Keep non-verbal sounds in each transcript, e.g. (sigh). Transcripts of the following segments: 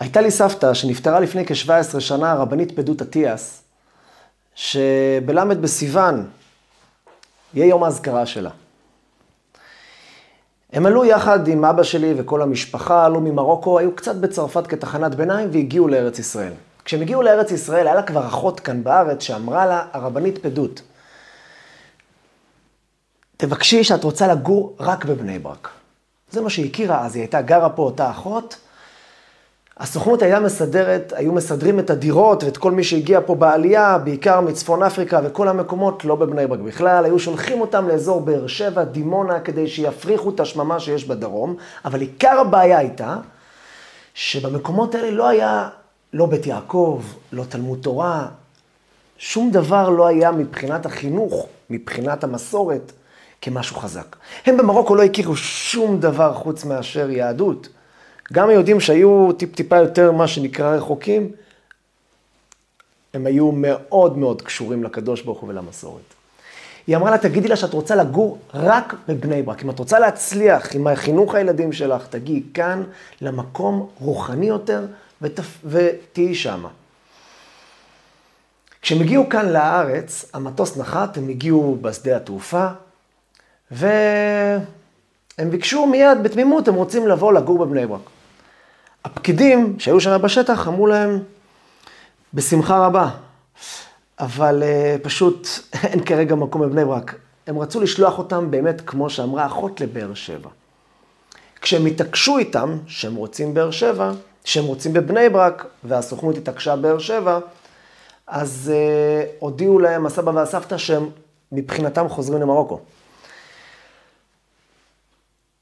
הייתה לי סבתא שנפטרה לפני כ-17 שנה, רבנית פדות אטיאס, שבל"ד בסיוון יהיה יום האזכרה שלה. הם עלו יחד עם אבא שלי וכל המשפחה, עלו ממרוקו, היו קצת בצרפת כתחנת ביניים והגיעו לארץ ישראל. כשהם הגיעו לארץ ישראל, היה לה כבר אחות כאן בארץ שאמרה לה, הרבנית פדות, תבקשי שאת רוצה לגור רק בבני ברק. זה מה שהיא הכירה אז, היא הייתה גרה פה, אותה אחות. הסוכנות הייתה מסדרת, היו מסדרים את הדירות ואת כל מי שהגיע פה בעלייה, בעיקר מצפון אפריקה וכל המקומות, לא בבני ברק בכלל, היו שולחים אותם לאזור באר שבע, דימונה, כדי שיפריחו את השממה שיש בדרום, אבל עיקר הבעיה הייתה שבמקומות האלה לא היה לא בית יעקב, לא תלמוד תורה, שום דבר לא היה מבחינת החינוך, מבחינת המסורת, כמשהו חזק. הם במרוקו לא הכירו שום דבר חוץ מאשר יהדות. גם היהודים שהיו טיפ-טיפה יותר מה שנקרא רחוקים, הם היו מאוד מאוד קשורים לקדוש ברוך הוא ולמסורת. היא אמרה לה, תגידי לה שאת רוצה לגור רק בבני ברק. אם את רוצה להצליח עם החינוך הילדים שלך, תגיעי כאן למקום רוחני יותר ותפ... ותהיי שמה. כשהם הגיעו כאן לארץ, המטוס נחת, הם הגיעו בשדה התעופה, והם ביקשו מיד, בתמימות, הם רוצים לבוא לגור בבני ברק. הפקידים שהיו שם בשטח אמרו להם, בשמחה רבה, אבל uh, פשוט (laughs) אין כרגע מקום בבני ברק. הם רצו לשלוח אותם באמת, כמו שאמרה אחות לבאר שבע. כשהם התעקשו איתם שהם רוצים באר שבע, שהם רוצים בבני ברק, והסוכנות התעקשה באר שבע, אז uh, הודיעו להם הסבא והסבתא שהם מבחינתם חוזרים למרוקו.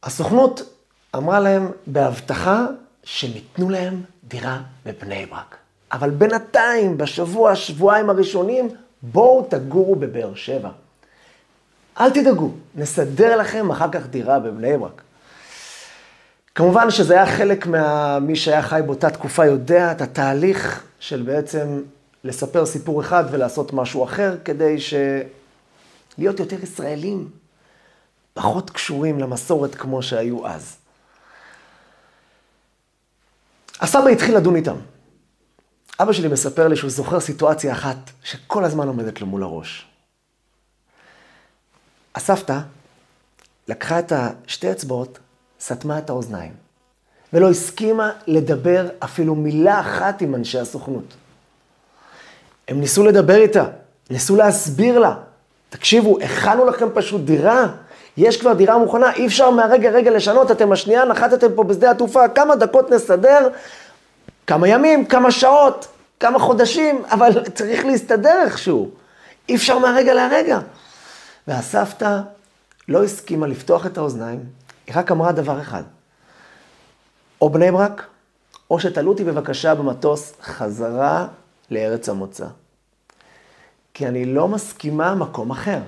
הסוכנות אמרה להם בהבטחה שהם ייתנו להם דירה בבני ברק. אבל בינתיים, בשבוע, שבועיים הראשונים, בואו תגורו בבאר שבע. אל תדאגו, נסדר לכם אחר כך דירה בבני ברק. כמובן שזה היה חלק ממי שהיה חי באותה תקופה יודע את התהליך של בעצם לספר סיפור אחד ולעשות משהו אחר, כדי ש... להיות יותר ישראלים, פחות קשורים למסורת כמו שהיו אז. הסבא התחיל לדון איתם. אבא שלי מספר לי שהוא זוכר סיטואציה אחת שכל הזמן עומדת לו מול הראש. הסבתא לקחה את השתי אצבעות, סתמה את האוזניים, ולא הסכימה לדבר אפילו מילה אחת עם אנשי הסוכנות. הם ניסו לדבר איתה, ניסו להסביר לה, תקשיבו, הכנו לכם פשוט דירה, יש כבר דירה מוכנה, אי אפשר מהרגע רגע לשנות, אתם השנייה נחתתם פה בשדה התעופה, כמה דקות נסדר, כמה ימים, כמה שעות, כמה חודשים, אבל צריך להסתדר איכשהו. אי אפשר מהרגע להרגע. והסבתא לא הסכימה לפתוח את האוזניים, היא רק אמרה דבר אחד, או בני ברק, או שתעלו אותי בבקשה במטוס חזרה לארץ המוצא. כי אני לא מסכימה מקום אחר.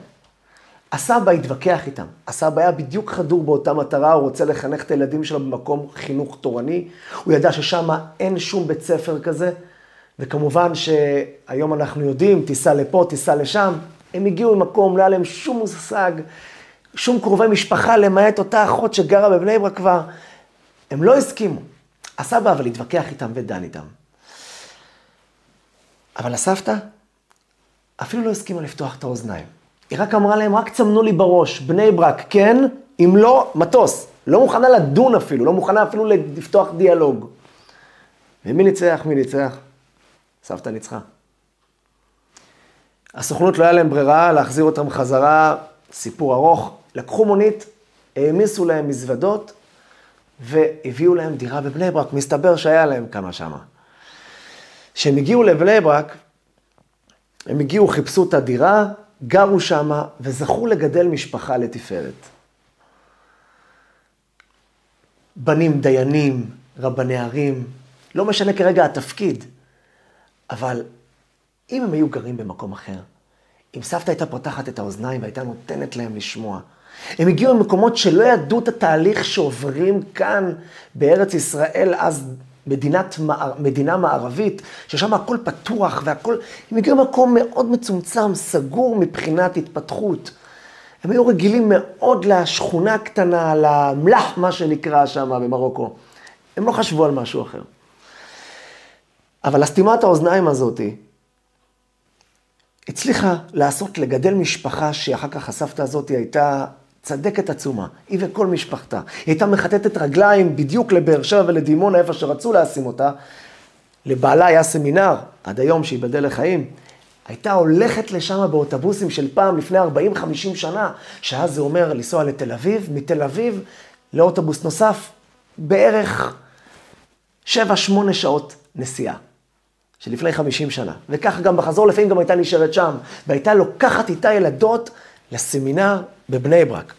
הסבא התווכח איתם. הסבא היה בדיוק חדור באותה מטרה, הוא רוצה לחנך את הילדים שלו במקום חינוך תורני. הוא ידע ששם אין שום בית ספר כזה, וכמובן שהיום אנחנו יודעים, תיסע לפה, תיסע לשם. הם הגיעו למקום, לא היה להם שום מושג, שום קרובי משפחה, למעט אותה אחות שגרה בבני ברק כבר. הם לא הסכימו. הסבא אבל התווכח איתם ודן איתם. אבל הסבתא אפילו לא הסכימה לפתוח את האוזניים. היא רק אמרה להם, רק צמנו לי בראש, בני ברק, כן, אם לא, מטוס. לא מוכנה לדון אפילו, לא מוכנה אפילו לפתוח דיאלוג. ומי ניצח? מי ניצח? סבתא ניצחה. הסוכנות לא היה להם ברירה להחזיר אותם חזרה, סיפור ארוך. לקחו מונית, העמיסו להם מזוודות, והביאו להם דירה בבני ברק. מסתבר שהיה להם כמה שמה. כשהם הגיעו לבני ברק, הם הגיעו, חיפשו את הדירה, גרו שמה וזכו לגדל משפחה לתפארת. בנים דיינים, רבני ערים, לא משנה כרגע התפקיד, אבל אם הם היו גרים במקום אחר, אם סבתא הייתה פותחת את האוזניים והייתה נותנת להם לשמוע, הם הגיעו למקומות שלא ידעו את התהליך שעוברים כאן בארץ ישראל אז מדינת, מדינה מערבית, ששם הכל פתוח והכל, הם הגיעו למקום מאוד מצומצם, סגור מבחינת התפתחות. הם היו רגילים מאוד לשכונה הקטנה, למלח, מה שנקרא שם במרוקו. הם לא חשבו על משהו אחר. אבל הסתימת האוזניים הזאתי הצליחה לעשות, לגדל משפחה שאחר כך הסבתא הזאתי הייתה צדקת עצומה, היא וכל משפחתה. היא הייתה מחטטת רגליים בדיוק לבאר שבע ולדימונה, איפה שרצו לשים אותה. לבעלה היה סמינר, עד היום שייבדל לחיים. הייתה הולכת לשם באוטובוסים של פעם, לפני 40-50 שנה, שאז זה אומר לנסוע לתל אביב, מתל אביב לאוטובוס נוסף, בערך 7-8 שעות נסיעה, שלפני 50 שנה. וכך גם בחזור, לפעמים גם הייתה נשארת שם, והייתה לוקחת איתה ילדות לסמינר בבני ברק.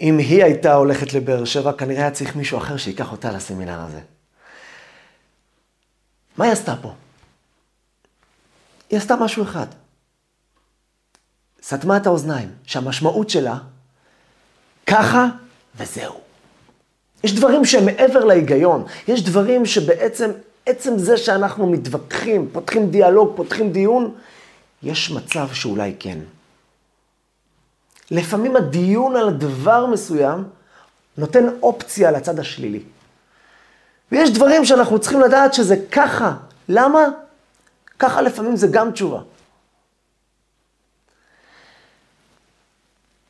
אם היא הייתה הולכת לבאר שבע, כנראה היה צריך מישהו אחר שיקח אותה לסמינר הזה. מה היא עשתה פה? היא עשתה משהו אחד. סתמה את האוזניים, שהמשמעות שלה, ככה וזהו. יש דברים שהם מעבר להיגיון, יש דברים שבעצם, עצם זה שאנחנו מתווכחים, פותחים דיאלוג, פותחים דיון, יש מצב שאולי כן. לפעמים הדיון על דבר מסוים נותן אופציה לצד השלילי. ויש דברים שאנחנו צריכים לדעת שזה ככה. למה? ככה לפעמים זה גם תשובה.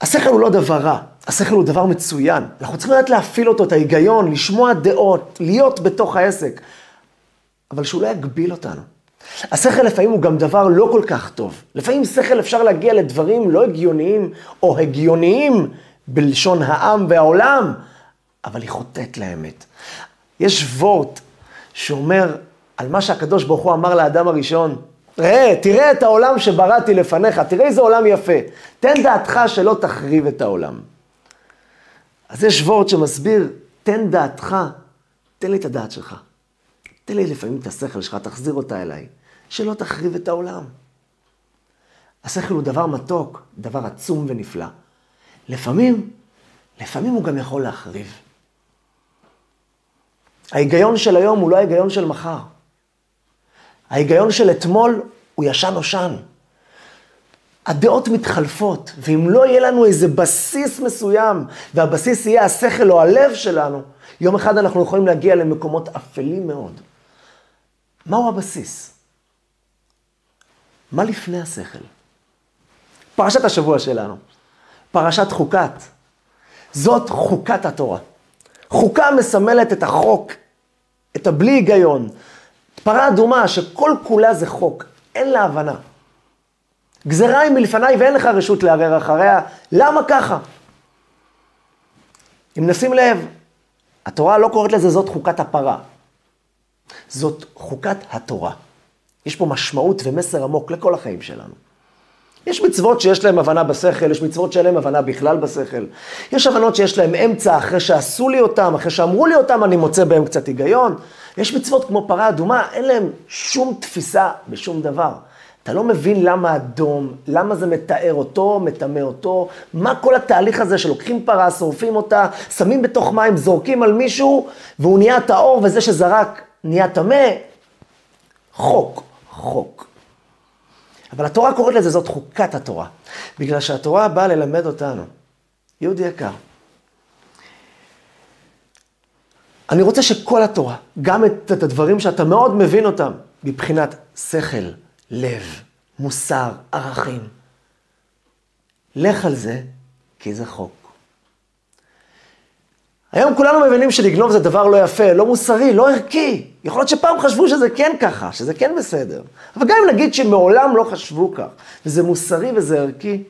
השכל הוא לא דבר רע, השכל הוא דבר מצוין. אנחנו צריכים לדעת להפעיל אותו, את ההיגיון, לשמוע דעות, להיות בתוך העסק, אבל שהוא לא יגביל אותנו. השכל לפעמים הוא גם דבר לא כל כך טוב. לפעמים שכל אפשר להגיע לדברים לא הגיוניים או הגיוניים בלשון העם והעולם, אבל היא חוטאת לאמת. יש וורט שאומר על מה שהקדוש ברוך הוא אמר לאדם הראשון, ראה, תראה את העולם שבראתי לפניך, תראה איזה עולם יפה. תן דעתך שלא תחריב את העולם. אז יש וורט שמסביר, תן דעתך, תן לי את הדעת שלך. תן לי לפעמים את השכל שלך, תחזיר אותה אליי. שלא תחריב את העולם. השכל הוא דבר מתוק, דבר עצום ונפלא. לפעמים, לפעמים הוא גם יכול להחריב. ההיגיון של היום הוא לא ההיגיון של מחר. ההיגיון של אתמול הוא ישן נושן. הדעות מתחלפות, ואם לא יהיה לנו איזה בסיס מסוים, והבסיס יהיה השכל או הלב שלנו, יום אחד אנחנו יכולים להגיע למקומות אפלים מאוד. מהו הבסיס? מה לפני השכל? פרשת השבוע שלנו, פרשת חוקת. זאת חוקת התורה. חוקה מסמלת את החוק, את הבלי היגיון. פרה אדומה שכל כולה זה חוק, אין לה הבנה. גזרה היא מלפניי ואין לך רשות לערער אחריה, למה ככה? אם נשים לב, התורה לא קוראת לזה זאת חוקת הפרה, זאת חוקת התורה. יש פה משמעות ומסר עמוק לכל החיים שלנו. יש מצוות שיש להם הבנה בשכל, יש מצוות שאין להם הבנה בכלל בשכל. יש הבנות שיש להם אמצע, אחרי שעשו לי אותם, אחרי שאמרו לי אותם, אני מוצא בהם קצת היגיון. יש מצוות כמו פרה אדומה, אין להם שום תפיסה בשום דבר. אתה לא מבין למה אדום, למה זה מתאר אותו, מטמא אותו, מה כל התהליך הזה שלוקחים פרה, שורפים אותה, שמים בתוך מים, זורקים על מישהו, והוא נהיה טהור, וזה שזרק נהיה טמא. חוק, חוק. אבל התורה קוראת לזה, זאת חוקת התורה. בגלל שהתורה באה ללמד אותנו. יהודי יקר, אני רוצה שכל התורה, גם את, את הדברים שאתה מאוד מבין אותם, מבחינת שכל, לב, מוסר, ערכים, לך על זה, כי זה חוק. היום כולנו מבינים שלגנוב זה דבר לא יפה, לא מוסרי, לא ערכי. יכול להיות שפעם חשבו שזה כן ככה, שזה כן בסדר. אבל גם אם נגיד שמעולם לא חשבו כך, וזה מוסרי וזה ערכי,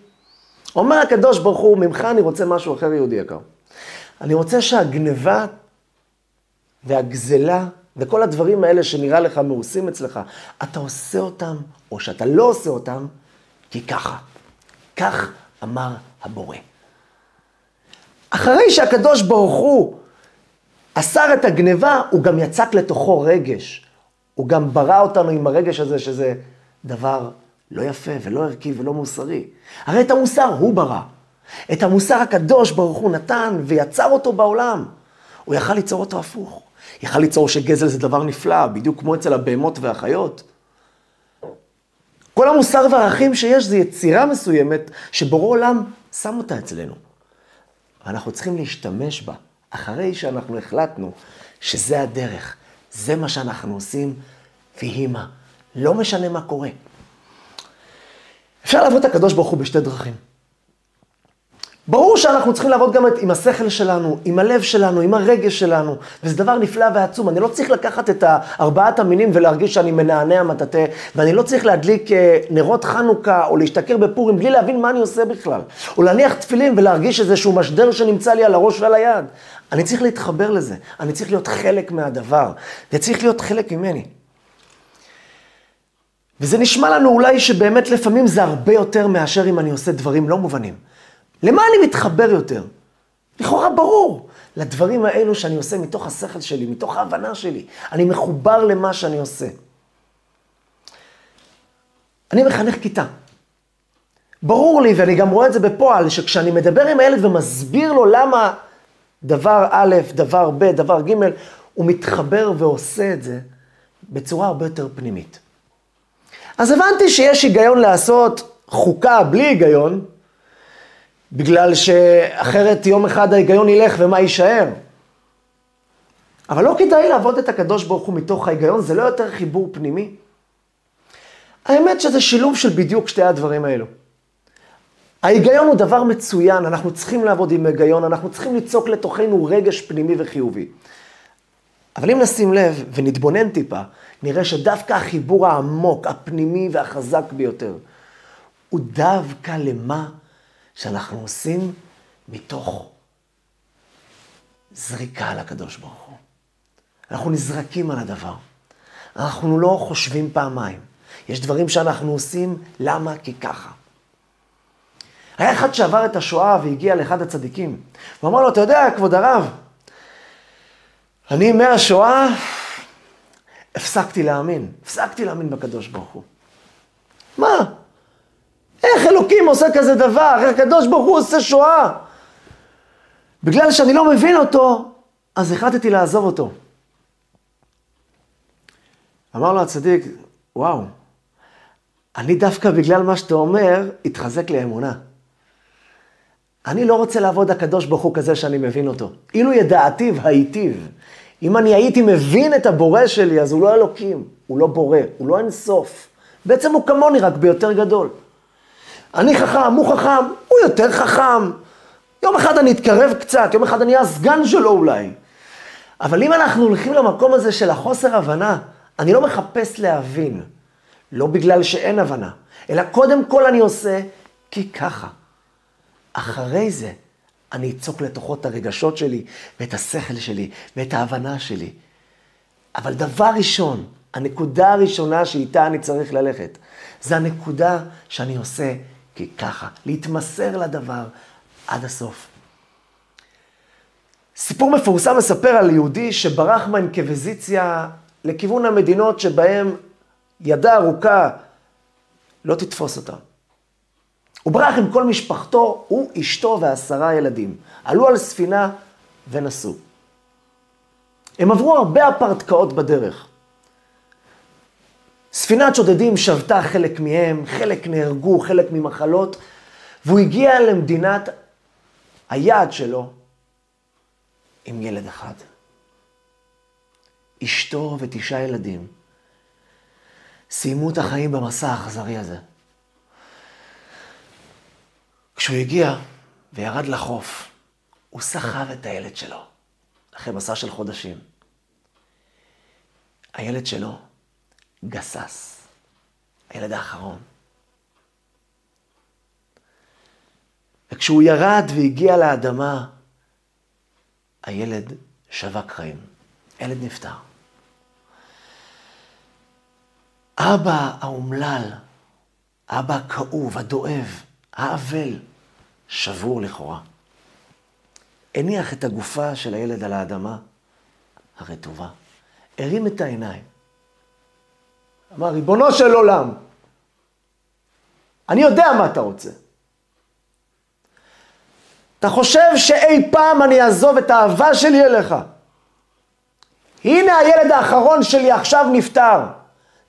אומר הקדוש ברוך הוא, ממך אני רוצה משהו אחר, יהודי יקר. אני רוצה שהגניבה והגזלה וכל הדברים האלה שנראה לך מאוסים אצלך, אתה עושה אותם, או שאתה לא עושה אותם, כי ככה. כך אמר הבורא. אחרי שהקדוש ברוך הוא אסר את הגניבה, הוא גם יצק לתוכו רגש. הוא גם ברא אותנו עם הרגש הזה, שזה דבר לא יפה ולא ערכי ולא מוסרי. הרי את המוסר הוא ברא. את המוסר הקדוש ברוך הוא נתן ויצר אותו בעולם. הוא יכל ליצור אותו הפוך. יכל ליצור שגזל זה דבר נפלא, בדיוק כמו אצל הבהמות והחיות. כל המוסר והערכים שיש זה יצירה מסוימת שבורא עולם שם אותה אצלנו. ואנחנו צריכים להשתמש בה, אחרי שאנחנו החלטנו שזה הדרך, זה מה שאנחנו עושים, ויהי מה. לא משנה מה קורה. אפשר לעבוד את הקדוש ברוך הוא בשתי דרכים. ברור שאנחנו צריכים לעבוד גם עם השכל שלנו, עם הלב שלנו, עם הרגש שלנו, וזה דבר נפלא ועצום. אני לא צריך לקחת את ארבעת המינים ולהרגיש שאני מנענע מטאטא, ואני לא צריך להדליק אה, נרות חנוכה או להשתכר בפורים בלי להבין מה אני עושה בכלל. או להניח תפילין ולהרגיש איזשהו משדר שנמצא לי על הראש ועל היד. אני צריך להתחבר לזה, אני צריך להיות חלק מהדבר, זה צריך להיות חלק ממני. וזה נשמע לנו אולי שבאמת לפעמים זה הרבה יותר מאשר אם אני עושה דברים לא מובנים. למה אני מתחבר יותר? לכאורה ברור, לדברים האלו שאני עושה מתוך השכל שלי, מתוך ההבנה שלי. אני מחובר למה שאני עושה. אני מחנך כיתה. ברור לי, ואני גם רואה את זה בפועל, שכשאני מדבר עם הילד ומסביר לו למה דבר א', דבר ב', דבר ג', הוא מתחבר ועושה את זה בצורה הרבה יותר פנימית. אז הבנתי שיש היגיון לעשות חוקה בלי היגיון, בגלל שאחרת יום אחד ההיגיון ילך ומה יישאר. אבל לא כדאי לעבוד את הקדוש ברוך הוא מתוך ההיגיון, זה לא יותר חיבור פנימי. האמת שזה שילוב של בדיוק שתי הדברים האלו. ההיגיון הוא דבר מצוין, אנחנו צריכים לעבוד עם היגיון, אנחנו צריכים ליצוק לתוכנו רגש פנימי וחיובי. אבל אם נשים לב ונתבונן טיפה, נראה שדווקא החיבור העמוק, הפנימי והחזק ביותר, הוא דווקא למה שאנחנו עושים מתוך זריקה על הקדוש ברוך הוא. אנחנו נזרקים על הדבר. אנחנו לא חושבים פעמיים. יש דברים שאנחנו עושים, למה? כי ככה. היה אחד שעבר את השואה והגיע לאחד הצדיקים. הוא אמר לו, אתה יודע, כבוד הרב, אני מהשואה הפסקתי להאמין, הפסקתי להאמין בקדוש ברוך הוא. מה? איך אלוקים עושה כזה דבר? איך הקדוש ברוך הוא עושה שואה? בגלל שאני לא מבין אותו, אז החלטתי לעזוב אותו. אמר לו הצדיק, וואו, אני דווקא בגלל מה שאתה אומר, התחזק לי האמונה. אני לא רוצה לעבוד הקדוש ברוך הוא כזה שאני מבין אותו. אילו ידעתיו הייטיב. אם אני הייתי מבין את הבורא שלי, אז הוא לא אלוקים, הוא לא בורא, הוא לא אינסוף. בעצם הוא כמוני, רק ביותר גדול. אני חכם, הוא חכם, הוא יותר חכם. יום אחד אני אתקרב קצת, יום אחד אני אהיה הסגן שלו אולי. אבל אם אנחנו הולכים למקום הזה של החוסר הבנה, אני לא מחפש להבין. לא בגלל שאין הבנה, אלא קודם כל אני עושה כי ככה. אחרי זה, אני אצוק לתוכו את הרגשות שלי, ואת השכל שלי, ואת ההבנה שלי. אבל דבר ראשון, הנקודה הראשונה שאיתה אני צריך ללכת, זה הנקודה שאני עושה כי ככה, להתמסר לדבר עד הסוף. סיפור מפורסם מספר על יהודי שברח מהאינקוויזיציה לכיוון המדינות שבהן ידה ארוכה לא תתפוס אותה. הוא ברח עם כל משפחתו, הוא, אשתו ועשרה ילדים. עלו על ספינה ונסעו. הם עברו הרבה הפרטקאות בדרך. ספינת שודדים שבתה חלק מהם, חלק נהרגו, חלק ממחלות, והוא הגיע למדינת היעד שלו עם ילד אחד. אשתו ותשעה ילדים סיימו את החיים במסע האכזרי הזה. כשהוא הגיע וירד לחוף, הוא סחב את הילד שלו, אחרי מסע של חודשים. הילד שלו גסס, הילד האחרון. וכשהוא ירד והגיע לאדמה, הילד שווק חיים. הילד נפטר. אבא האומלל, אבא הכאוב, הדואב, האבל, שבור לכאורה. הניח את הגופה של הילד על האדמה הרטובה, הרים את העיניים, אמר, ריבונו של עולם, אני יודע מה אתה רוצה. אתה חושב שאי פעם אני אעזוב את האהבה שלי אליך? הנה הילד האחרון שלי עכשיו נפטר.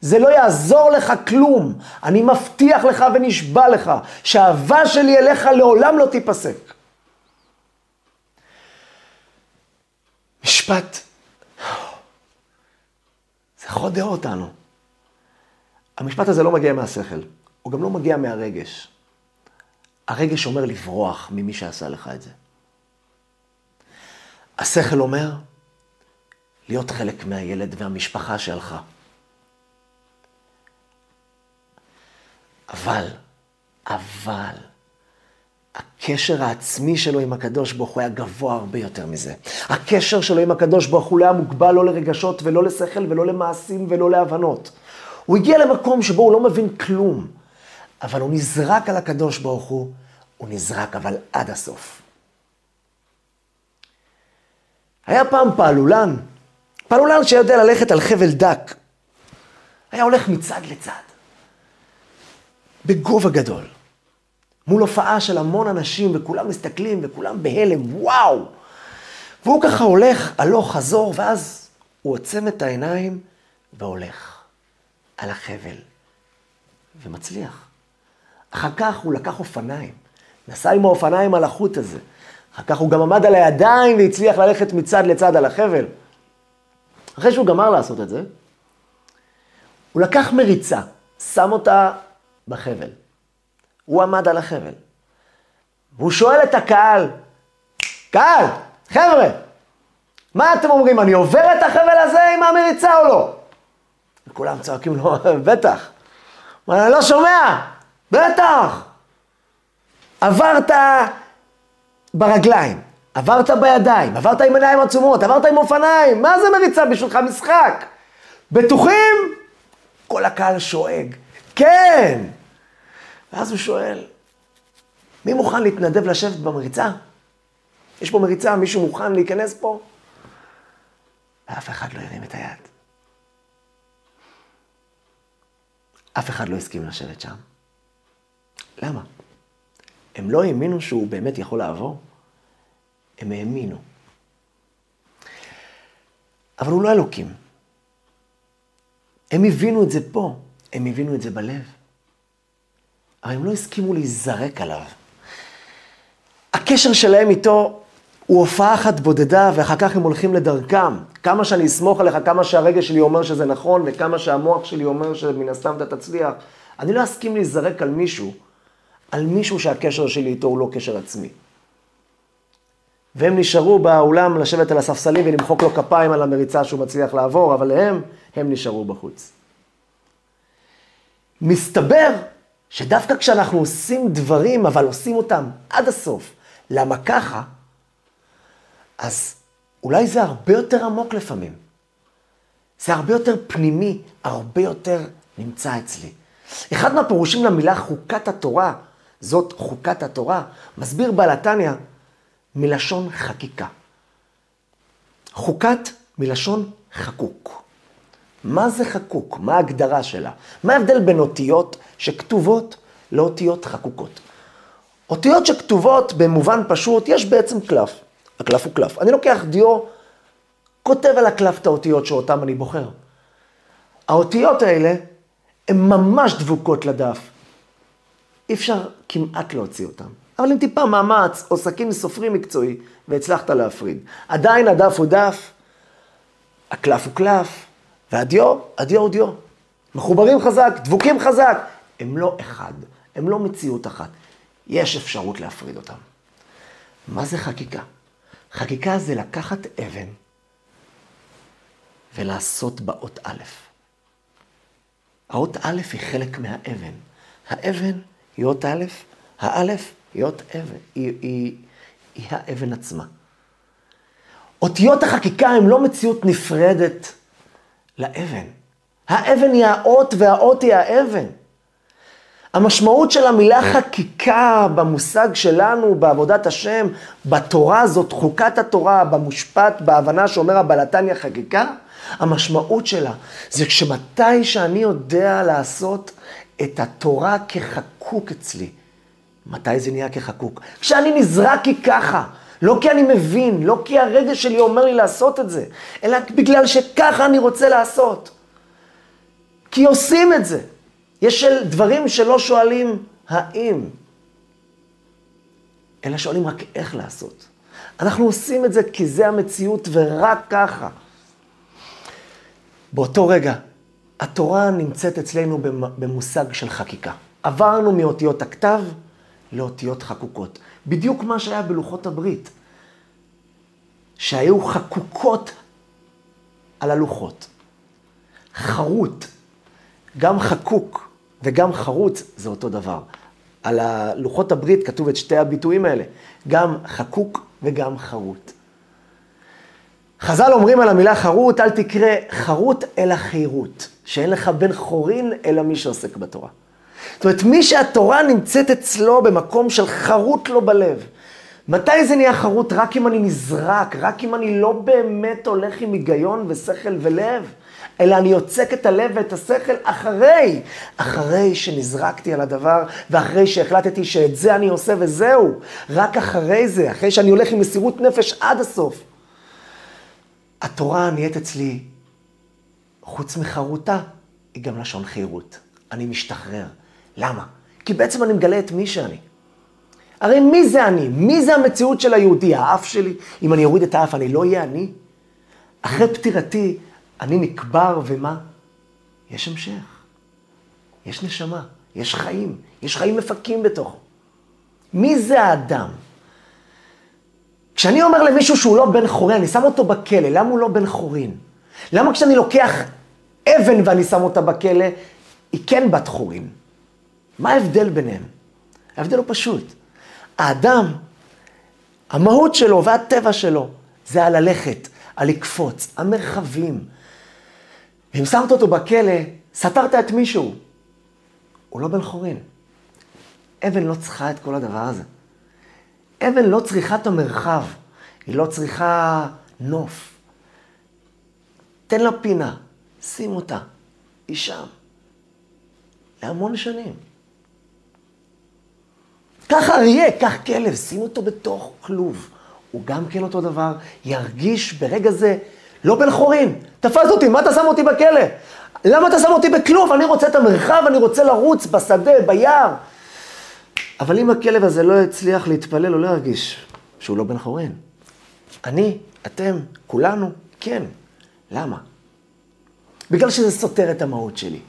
זה לא יעזור לך כלום. אני מבטיח לך ונשבע לך שהאהבה שלי אליך לעולם לא תיפסק. משפט פחות דעה אותנו. המשפט הזה לא מגיע מהשכל, הוא גם לא מגיע מהרגש. הרגש אומר לברוח ממי שעשה לך את זה. השכל אומר להיות חלק מהילד והמשפחה שלך. אבל, אבל, הקשר העצמי שלו עם הקדוש ברוך הוא היה גבוה הרבה יותר מזה. הקשר שלו עם הקדוש ברוך הוא לא היה מוגבל לא לרגשות ולא לשכל ולא למעשים ולא להבנות. הוא הגיע למקום שבו הוא לא מבין כלום, אבל הוא נזרק על הקדוש ברוך הוא, הוא נזרק אבל עד הסוף. היה פעם פעלולן, פעלולן שיודע ללכת על חבל דק. היה הולך מצד לצד, בגובה גדול. מול הופעה של המון אנשים, וכולם מסתכלים, וכולם בהלם, וואו! והוא ככה הולך הלוך חזור, ואז הוא עוצם את העיניים והולך על החבל, ומצליח. אחר כך הוא לקח אופניים, נסע עם האופניים על החוט הזה. אחר כך הוא גם עמד על הידיים והצליח ללכת מצד לצד על החבל. אחרי שהוא גמר לעשות את זה, הוא לקח מריצה, שם אותה בחבל. הוא עמד על החבל. והוא שואל את הקהל, קהל, חבר'ה, מה אתם אומרים, אני עובר את החבל הזה עם המריצה או לא? וכולם צועקים לו, (laughs) בטח. אבל אני לא שומע, בטח. עברת ברגליים, עברת בידיים, עברת עם עיניים עצומות, עברת עם אופניים, מה זה מריצה בשבילך משחק? בטוחים? כל הקהל שואג, כן. ואז הוא שואל, מי מוכן להתנדב לשבת במריצה? יש פה מריצה, מישהו מוכן להיכנס פה? ואף אחד לא הרים את היד. אף אחד לא הסכים לשבת שם. למה? הם לא האמינו שהוא באמת יכול לעבור? הם האמינו. אבל הוא לא אלוקים. הם הבינו את זה פה, הם הבינו את זה בלב. אבל הם לא הסכימו להיזרק עליו. הקשר שלהם איתו הוא הופעה אחת בודדה, ואחר כך הם הולכים לדרכם. כמה שאני אסמוך עליך, כמה שהרגש שלי אומר שזה נכון, וכמה שהמוח שלי אומר שמן הסתם אתה תצליח. אני לא אסכים להיזרק על מישהו, על מישהו שהקשר שלי איתו הוא לא קשר עצמי. והם נשארו באולם לשבת על הספסלים ולמחוק לו כפיים על המריצה שהוא מצליח לעבור, אבל הם, הם נשארו בחוץ. מסתבר שדווקא כשאנחנו עושים דברים, אבל עושים אותם עד הסוף, למה ככה? אז אולי זה הרבה יותר עמוק לפעמים. זה הרבה יותר פנימי, הרבה יותר נמצא אצלי. אחד מהפירושים למילה חוקת התורה, זאת חוקת התורה, מסביר בעל התניא מלשון חקיקה. חוקת מלשון חקוק. מה זה חקוק? מה ההגדרה שלה? מה ההבדל בין אותיות שכתובות לאותיות חקוקות? אותיות שכתובות במובן פשוט, יש בעצם קלף. הקלף הוא קלף. אני לוקח דיו, כותב על הקלף את האותיות שאותן אני בוחר. האותיות האלה הן ממש דבוקות לדף. אי אפשר כמעט להוציא אותן. אבל עם טיפה מאמץ או סכין סופרי מקצועי, והצלחת להפריד. עדיין הדף הוא דף, הקלף הוא קלף, והדיו, הדיו הוא דיו. מחוברים חזק, דבוקים חזק. הם לא אחד, הם לא מציאות אחת. יש אפשרות להפריד אותם. מה זה חקיקה? חקיקה זה לקחת אבן ולעשות בה אות א'. האות א' היא חלק מהאבן. האבן היא אות א', האלף היא אות אבן, היא, היא, היא האבן עצמה. אותיות החקיקה הן לא מציאות נפרדת לאבן. האבן היא האות והאות היא האבן. המשמעות של המילה חקיקה במושג שלנו, בעבודת השם, בתורה הזאת, חוקת התורה, במושפט, בהבנה שאומר הבלתניא חקיקה, המשמעות שלה זה כשמתי שאני יודע לעשות את התורה כחקוק אצלי. מתי זה נהיה כחקוק? כשאני נזרק כי ככה. לא כי אני מבין, לא כי הרגש שלי אומר לי לעשות את זה, אלא בגלל שככה אני רוצה לעשות. כי עושים את זה. יש דברים שלא שואלים האם, אלא שואלים רק איך לעשות. אנחנו עושים את זה כי זה המציאות ורק ככה. באותו רגע התורה נמצאת אצלנו במושג של חקיקה. עברנו מאותיות הכתב לאותיות חקוקות. בדיוק מה שהיה בלוחות הברית, שהיו חקוקות על הלוחות. חרוט, גם חקוק וגם חרוץ זה אותו דבר. על הלוחות הברית כתוב את שתי הביטויים האלה, גם חקוק וגם חרוט. חז"ל אומרים על המילה חרוט, אל תקרא חרוט אלא חירות, שאין לך בן חורין אלא מי שעוסק בתורה. זאת אומרת, מי שהתורה נמצאת אצלו במקום של חרוט לו בלב. מתי זה נהיה חרוט? רק אם אני נזרק, רק אם אני לא באמת הולך עם היגיון ושכל ולב, אלא אני יוצק את הלב ואת השכל אחרי, אחרי שנזרקתי על הדבר, ואחרי שהחלטתי שאת זה אני עושה וזהו. רק אחרי זה, אחרי שאני הולך עם מסירות נפש עד הסוף. התורה נהיית אצלי, חוץ מחרוטה, היא גם לשון חירות. אני משתחרר. למה? כי בעצם אני מגלה את מי שאני. הרי מי זה אני? מי זה המציאות של היהודי? האף שלי? אם אני אוריד את האף, אני לא אהיה אני? אחרי פטירתי, אני נקבר, ומה? יש המשך. יש נשמה, יש חיים, יש חיים מפקים בתוכו. מי זה האדם? כשאני אומר למישהו שהוא לא בן חורין, אני שם אותו בכלא, למה הוא לא בן חורין? למה כשאני לוקח אבן ואני שם אותה בכלא, היא כן בת חורין? מה ההבדל ביניהם? ההבדל הוא פשוט. האדם, המהות שלו והטבע שלו, זה הללכת, הלקפוץ, המרחבים. ואם שמת אותו בכלא, סתרת את מישהו. הוא לא בן חורין. אבן לא צריכה את כל הדבר הזה. אבן לא צריכה את המרחב, היא לא צריכה נוף. תן לה פינה, שים אותה, היא שם. להמון שנים. קח אריה, קח כלב, שים אותו בתוך כלוב. הוא גם כן אותו דבר, ירגיש ברגע זה לא בן חורין. תפס אותי, מה אתה שם אותי בכלא? למה אתה שם אותי בכלוב? אני רוצה את המרחב, אני רוצה לרוץ בשדה, ביער. אבל אם הכלב הזה לא יצליח להתפלל, הוא לא ירגיש שהוא לא בן חורין. אני, אתם, כולנו, כן. למה? בגלל שזה סותר את המהות שלי.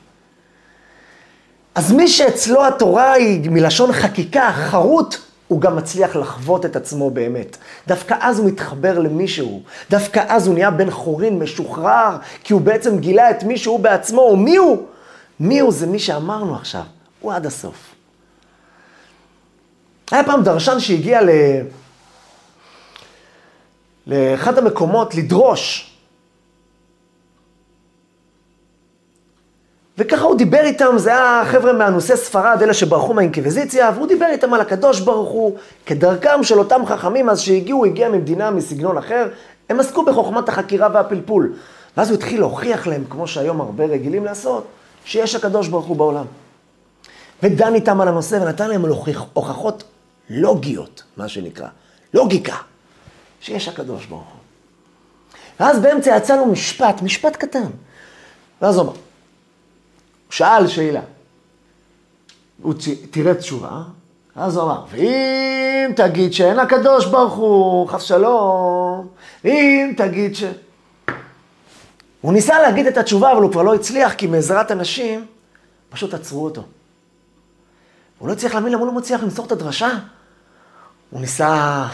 אז מי שאצלו התורה היא מלשון חקיקה, חרוט, הוא גם מצליח לחוות את עצמו באמת. דווקא אז הוא מתחבר למישהו. דווקא אז הוא נהיה בן חורין, משוחרר, כי הוא בעצם גילה את מי שהוא בעצמו. ומי הוא? מי הוא זה מי שאמרנו עכשיו. הוא עד הסוף. היה פעם דרשן שהגיע ל... לאחד המקומות לדרוש וככה הוא דיבר איתם, זה היה חבר'ה מאנוסי ספרד, אלה שברחו מהאינקוויזיציה, והוא דיבר איתם על הקדוש ברוך הוא, כדרכם של אותם חכמים אז שהגיעו, הגיע ממדינה מסגנון אחר, הם עסקו בחוכמת החקירה והפלפול. ואז הוא התחיל להוכיח להם, כמו שהיום הרבה רגילים לעשות, שיש הקדוש ברוך הוא בעולם. ודן איתם על הנושא ונתן להם הוכחות לוגיות, מה שנקרא, לוגיקה, שיש הקדוש ברוך הוא. ואז באמצע יצא לו משפט, משפט קטן. ואז הוא אמר, שאל שאלה. הוא תראה תשובה, אז הוא אמר, ואם תגיד שאין הקדוש ברוך הוא, חס שלום, ואם תגיד ש... הוא ניסה להגיד את התשובה, אבל הוא כבר לא הצליח, כי מעזרת אנשים פשוט עצרו אותו. הוא לא הצליח להאמין למה הוא לא מצליח למסור את הדרשה. הוא ניסה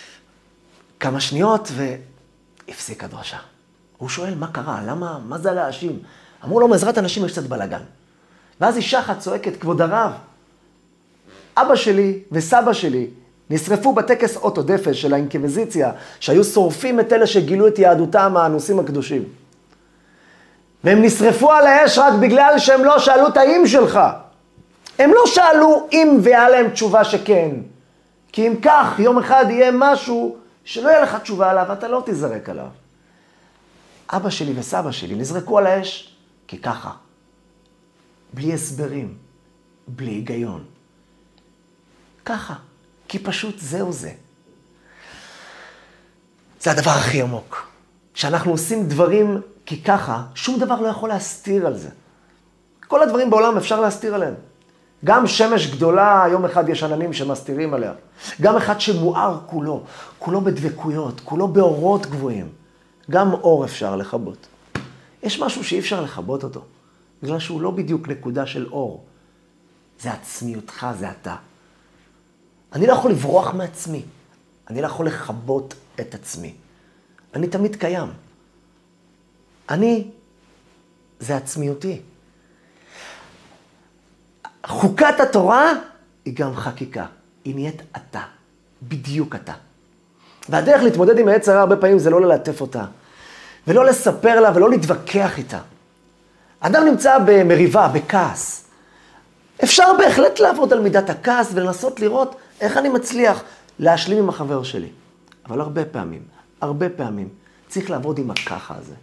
(laughs) כמה שניות והפסיק הדרשה. הוא שואל, מה קרה? למה, מה זה להאשים? אמרו לו, מעזרת אנשים יש קצת בלאגן. ואז אישה אחת צועקת, כבוד הרב, אבא שלי וסבא שלי נשרפו בטקס אוטודפס של האינקוויזיציה, שהיו שורפים את אלה שגילו את יהדותם האנוסים הקדושים. והם נשרפו על האש רק בגלל שהם לא שאלו את האם שלך. הם לא שאלו אם והיה להם תשובה שכן. כי אם כך, יום אחד יהיה משהו שלא יהיה לך תשובה עליו, אתה לא תיזרק עליו. אבא שלי וסבא שלי נזרקו על האש כי ככה, בלי הסברים, בלי היגיון. ככה, כי פשוט זהו זה. זה הדבר הכי עמוק. כשאנחנו עושים דברים כי ככה, שום דבר לא יכול להסתיר על זה. כל הדברים בעולם אפשר להסתיר עליהם. גם שמש גדולה, יום אחד יש עננים שמסתירים עליה. גם אחד שמואר כולו, כולו בדבקויות, כולו באורות גבוהים. גם אור אפשר לכבות. יש משהו שאי אפשר לכבות אותו. בגלל שהוא לא בדיוק נקודה של אור. זה עצמיותך, זה אתה. אני לא יכול לברוח מעצמי. אני לא יכול לכבות את עצמי. אני תמיד קיים. אני, זה עצמיותי. חוקת התורה היא גם חקיקה. היא נהיית אתה. בדיוק אתה. והדרך להתמודד עם העץ הרע הרבה פעמים זה לא ללטף אותה, ולא לספר לה ולא להתווכח איתה. אדם נמצא במריבה, בכעס. אפשר בהחלט לעבוד על מידת הכעס ולנסות לראות איך אני מצליח להשלים עם החבר שלי. אבל הרבה פעמים, הרבה פעמים, צריך לעבוד עם הככה הזה.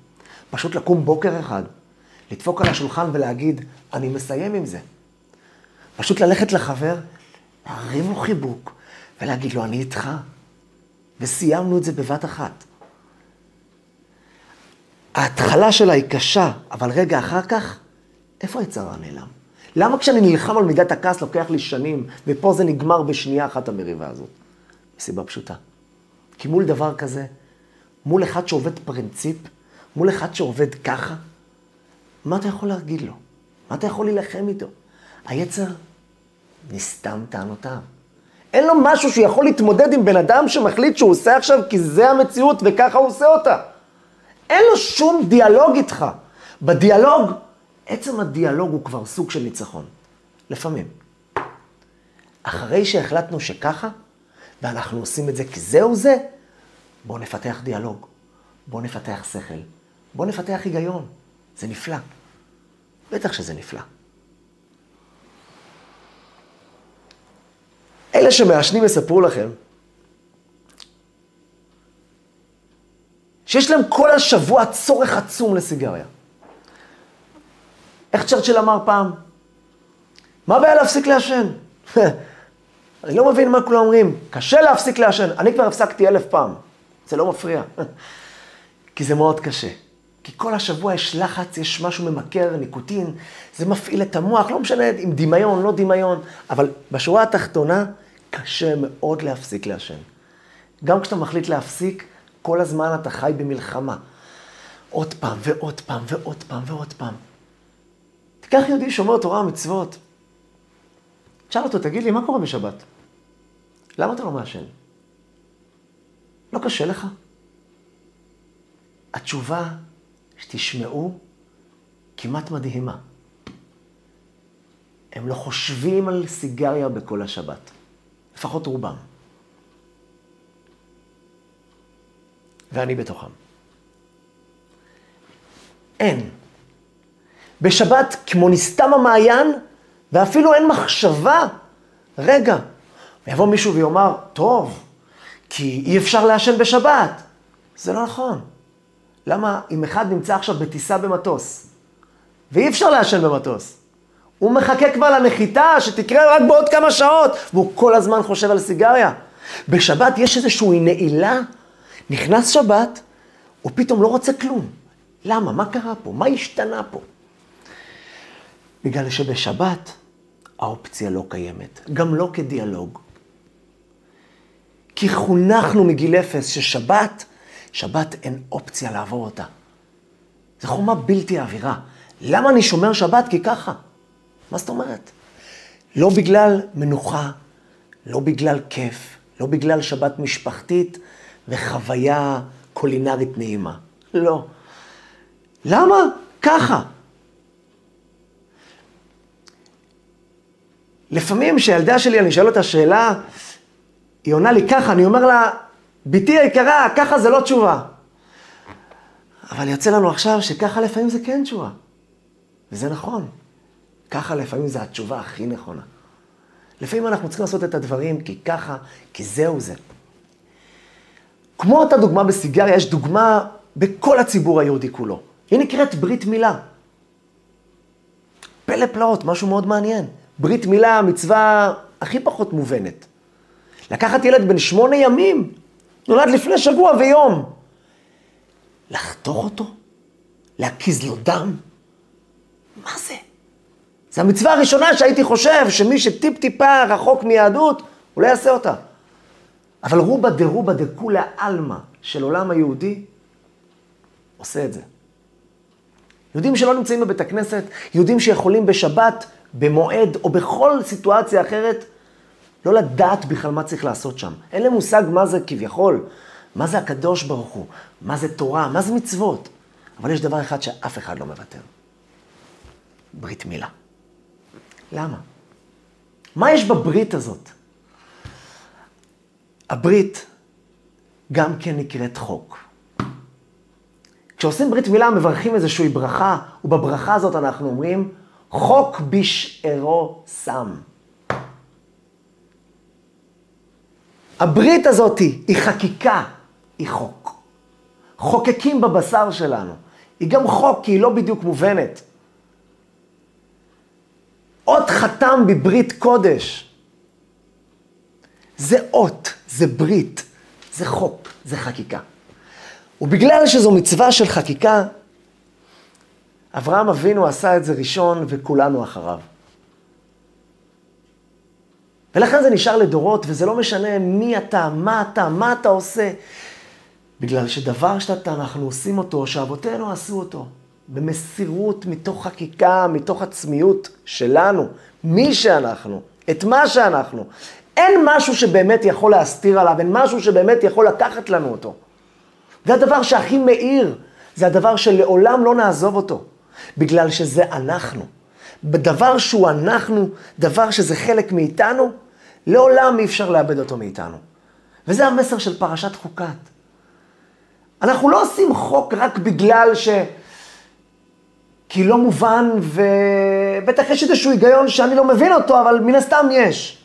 פשוט לקום בוקר אחד, לדפוק על השולחן ולהגיד, אני מסיים עם זה. פשוט ללכת לחבר, להרים לו חיבוק ולהגיד לו, אני איתך. וסיימנו את זה בבת אחת. ההתחלה שלה היא קשה, אבל רגע אחר כך, איפה היצרה נעלם? למה כשאני נלחם על מידת הכעס לוקח לי שנים, ופה זה נגמר בשנייה אחת המריבה הזאת? מסיבה פשוטה. כי מול דבר כזה, מול אחד שעובד פרינציפ, מול אחד שעובד ככה, מה אתה יכול להגיד לו? מה אתה יכול להילחם איתו? היצר נסתם טענותיו. אין לו משהו שיכול להתמודד עם בן אדם שמחליט שהוא עושה עכשיו כי זה המציאות וככה הוא עושה אותה. אין לו שום דיאלוג איתך. בדיאלוג, עצם הדיאלוג הוא כבר סוג של ניצחון. לפעמים. אחרי שהחלטנו שככה, ואנחנו עושים את זה כי זהו זה, בואו נפתח דיאלוג, בואו נפתח שכל, בואו נפתח היגיון. זה נפלא. בטח שזה נפלא. אלה שמעשנים יספרו לכם שיש להם כל השבוע צורך עצום לסיגריה. איך צ'רצ'יל אמר פעם? מה הבעיה להפסיק לעשן? (laughs) אני לא מבין מה כולם אומרים, קשה להפסיק לעשן. אני כבר הפסקתי אלף פעם, זה לא מפריע. (laughs) כי זה מאוד קשה. כי כל השבוע יש לחץ, יש משהו ממכר, ניקוטין, זה מפעיל את המוח, לא משנה אם דמיון, לא דמיון, אבל בשורה התחתונה, קשה מאוד להפסיק לעשן. גם כשאתה מחליט להפסיק, כל הזמן אתה חי במלחמה. עוד פעם ועוד פעם ועוד פעם ועוד פעם. תיקח יהודי שומר תורה ומצוות, תשאל אותו, תגיד לי, מה קורה בשבת? למה אתה לא מעשן? לא קשה לך? התשובה שתשמעו כמעט מדהימה. הם לא חושבים על סיגריה בכל השבת. לפחות רובם. ואני בתוכם. אין. בשבת, כמו נסתם המעיין, ואפילו אין מחשבה. רגע, ויבוא מישהו ויאמר, טוב, כי אי אפשר לעשן בשבת. זה לא נכון. למה אם אחד נמצא עכשיו בטיסה במטוס, ואי אפשר לעשן במטוס, הוא מחכה כבר לנחיתה שתקרה רק בעוד כמה שעות, והוא כל הזמן חושב על סיגריה. בשבת יש איזושהי נעילה, נכנס שבת, הוא פתאום לא רוצה כלום. למה? מה קרה פה? מה השתנה פה? בגלל שבשבת האופציה לא קיימת, גם לא כדיאלוג. כי חונכנו מגיל אפס ששבת, שבת אין אופציה לעבור אותה. זו חומה בלתי עבירה. למה אני שומר שבת? כי ככה. מה זאת אומרת? לא בגלל מנוחה, לא בגלל כיף, לא בגלל שבת משפחתית וחוויה קולינרית נעימה. לא. למה? ככה. לפעמים כשילדה שלי, אני שואל אותה שאלה, היא עונה לי ככה, אני אומר לה, בתי היקרה, ככה זה לא תשובה. אבל יוצא לנו עכשיו שככה לפעמים זה כן תשובה. וזה נכון. ככה לפעמים זו התשובה הכי נכונה. לפעמים אנחנו צריכים לעשות את הדברים כי ככה, כי זהו זה. כמו אותה דוגמה בסיגריה, יש דוגמה בכל הציבור היהודי כולו. היא נקראת ברית מילה. פלא פלאות, משהו מאוד מעניין. ברית מילה, המצווה הכי פחות מובנת. לקחת ילד בן שמונה ימים, נולד לפני שבוע ויום. לחתוך אותו? להקיז לו דם? מה זה? זו המצווה הראשונה שהייתי חושב שמי שטיפ-טיפה רחוק מיהדות, הוא לא יעשה אותה. אבל רובה דרובה דכולה עלמא של עולם היהודי, עושה את זה. יהודים שלא נמצאים בבית הכנסת, יהודים שיכולים בשבת, במועד או בכל סיטואציה אחרת, לא לדעת בכלל מה צריך לעשות שם. אין להם מושג מה זה כביכול, מה זה הקדוש ברוך הוא, מה זה תורה, מה זה מצוות. אבל יש דבר אחד שאף אחד לא מוותר. ברית מילה. למה? מה יש בברית הזאת? הברית גם כן נקראת חוק. כשעושים ברית מילה מברכים איזושהי ברכה, ובברכה הזאת אנחנו אומרים, חוק בשארו שם. הברית הזאת היא חקיקה, היא חוק. חוקקים בבשר שלנו. היא גם חוק, כי היא לא בדיוק מובנת. אות חתם בברית קודש. זה אות, זה ברית, זה חוק, זה חקיקה. ובגלל שזו מצווה של חקיקה, אברהם אבינו עשה את זה ראשון וכולנו אחריו. ולכן זה נשאר לדורות, וזה לא משנה מי אתה, מה אתה, מה אתה עושה. בגלל שדבר שאנחנו עושים אותו, שאבותינו עשו אותו, במסירות, מתוך חקיקה, מתוך עצמיות שלנו, מי שאנחנו, את מה שאנחנו. אין משהו שבאמת יכול להסתיר עליו, אין משהו שבאמת יכול לקחת לנו אותו. זה הדבר שהכי מאיר, זה הדבר שלעולם לא נעזוב אותו, בגלל שזה אנחנו. בדבר שהוא אנחנו, דבר שזה חלק מאיתנו, לעולם אי אפשר לאבד אותו מאיתנו. וזה המסר של פרשת חוקת. אנחנו לא עושים חוק רק בגלל ש... כי לא מובן, ובטח יש איזשהו היגיון שאני לא מבין אותו, אבל מן הסתם יש.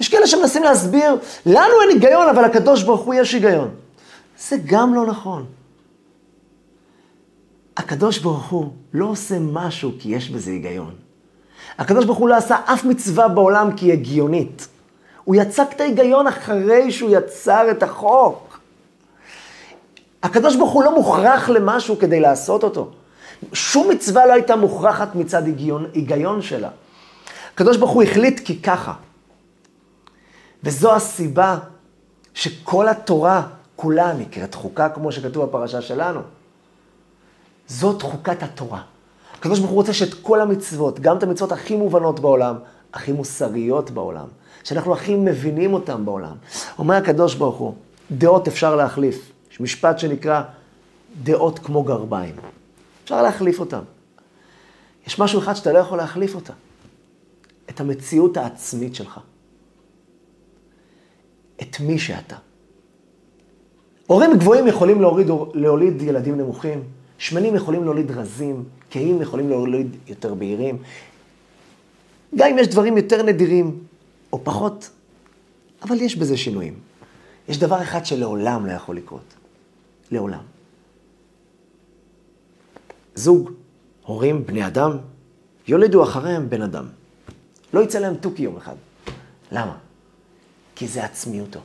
יש כאלה שמנסים להסביר, לנו אין היגיון, אבל לקדוש ברוך הוא יש היגיון. זה גם לא נכון. הקדוש ברוך הוא לא עושה משהו כי יש בזה היגיון. הקדוש ברוך הוא לא עשה אף מצווה בעולם כי היא הגיונית. הוא יצק את ההיגיון אחרי שהוא יצר את החוק. הקדוש ברוך הוא לא מוכרח למשהו כדי לעשות אותו. שום מצווה לא הייתה מוכרחת מצד היגיון, היגיון שלה. הקדוש ברוך הוא החליט כי ככה. וזו הסיבה שכל התורה כולה נקראת חוקה, כמו שכתוב בפרשה שלנו. זאת חוקת התורה. הקדוש ברוך הוא רוצה שאת כל המצוות, גם את המצוות הכי מובנות בעולם, הכי מוסריות בעולם, שאנחנו הכי מבינים אותן בעולם. אומר הקדוש ברוך הוא, דעות אפשר להחליף. יש משפט שנקרא דעות כמו גרביים. אפשר להחליף אותן. יש משהו אחד שאתה לא יכול להחליף אותה. את המציאות העצמית שלך. את מי שאתה. הורים גבוהים יכולים להוריד, להוליד ילדים נמוכים, שמנים יכולים להוליד רזים, כהים יכולים להוליד יותר בהירים. גם אם יש דברים יותר נדירים או פחות, אבל יש בזה שינויים. יש דבר אחד שלעולם לא יכול לקרות. לעולם. זוג, הורים, בני אדם, יולידו אחריהם בן אדם. לא יצא להם תוכי יום אחד. למה? כי זה עצמיותו.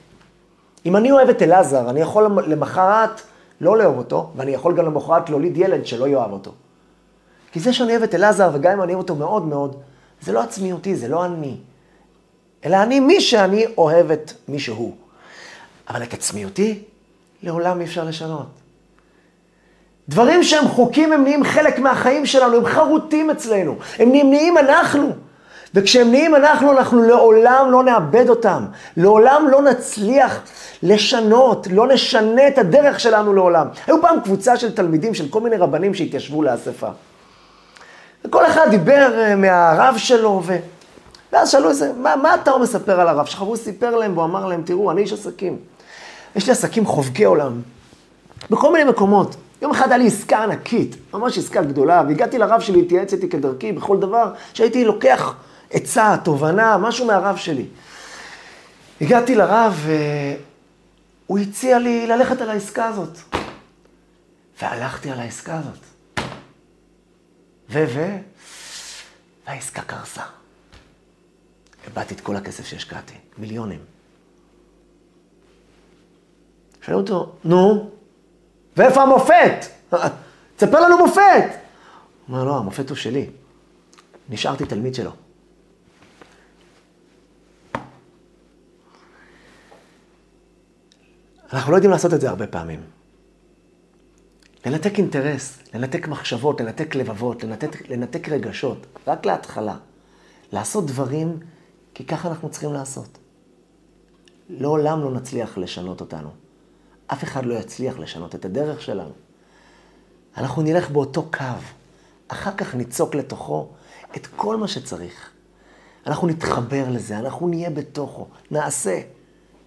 אם אני אוהב את אלעזר, אני יכול למחרת לא לאהוב אותו, ואני יכול גם למחרת להוליד ילד שלא יאהב אותו. כי זה שאני אוהב את אלעזר, וגם אם אני אוהב אותו מאוד מאוד, זה לא עצמיותי, זה לא אני. אלא אני מי שאני אוהב את מי שהוא. אבל את עצמיותי, לעולם אי אפשר לשנות. דברים שהם חוקים, הם נהיים חלק מהחיים שלנו, הם חרוטים אצלנו, הם נהיים אנחנו. וכשהם נהיים אנחנו, אנחנו לעולם לא נאבד אותם. לעולם לא נצליח לשנות, לא נשנה את הדרך שלנו לעולם. היו פעם קבוצה של תלמידים, של כל מיני רבנים שהתיישבו לאספה. וכל אחד דיבר אה, מהרב שלו, ו... ואז שאלו איזה, מה, מה אתה מספר על הרב שלך? והוא סיפר להם, והוא אמר להם, תראו, אני איש עסקים. יש לי עסקים חובקי עולם, בכל מיני מקומות. יום אחד היה לי עסקה ענקית, ממש עסקה גדולה, והגעתי לרב שלי להתייעץ איתי כדרכי בכל דבר, שהייתי לוקח עצה, תובנה, משהו מהרב שלי. הגעתי לרב, והוא הציע לי ללכת על העסקה הזאת. והלכתי על העסקה הזאת. ו... ו... והעסקה קרסה. איבדתי את כל הכסף שהשקעתי, מיליונים. שאלו אותו, נו, ואיפה המופת? תספר לנו מופת. הוא אומר, לא, המופת הוא שלי. נשארתי תלמיד שלו. אנחנו לא יודעים לעשות את זה הרבה פעמים. לנתק אינטרס, לנתק מחשבות, לנתק לבבות, לנתק, לנתק רגשות, רק להתחלה. לעשות דברים כי ככה אנחנו צריכים לעשות. לעולם לא נצליח לשנות אותנו. אף אחד לא יצליח לשנות את הדרך שלנו. אנחנו נלך באותו קו. אחר כך ניצוק לתוכו את כל מה שצריך. אנחנו נתחבר לזה, אנחנו נהיה בתוכו, נעשה,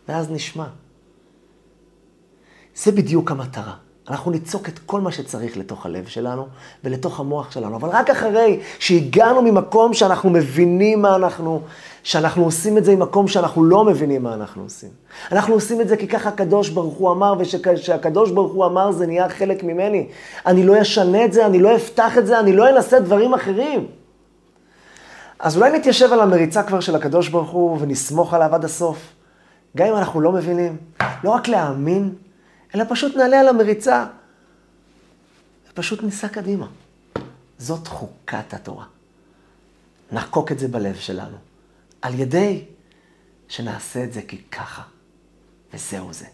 ואז נשמע. זה בדיוק המטרה. אנחנו ניצוק את כל מה שצריך לתוך הלב שלנו ולתוך המוח שלנו, אבל רק אחרי שהגענו ממקום שאנחנו מבינים מה אנחנו, שאנחנו עושים את זה ממקום שאנחנו לא מבינים מה אנחנו עושים. אנחנו עושים את זה כי ככה הקדוש ברוך הוא אמר, וכשהקדוש ברוך הוא אמר זה נהיה חלק ממני. אני לא אשנה את זה, אני לא אפתח את זה, אני לא אנסה דברים אחרים. אז אולי נתיישב על המריצה כבר של הקדוש ברוך הוא ונסמוך עליו עד הסוף. גם אם אנחנו לא מבינים, לא רק להאמין, אלא פשוט נעלה על המריצה ופשוט ניסע קדימה. זאת חוקת התורה. נחקוק את זה בלב שלנו, על ידי שנעשה את זה כי ככה, וזהו זה.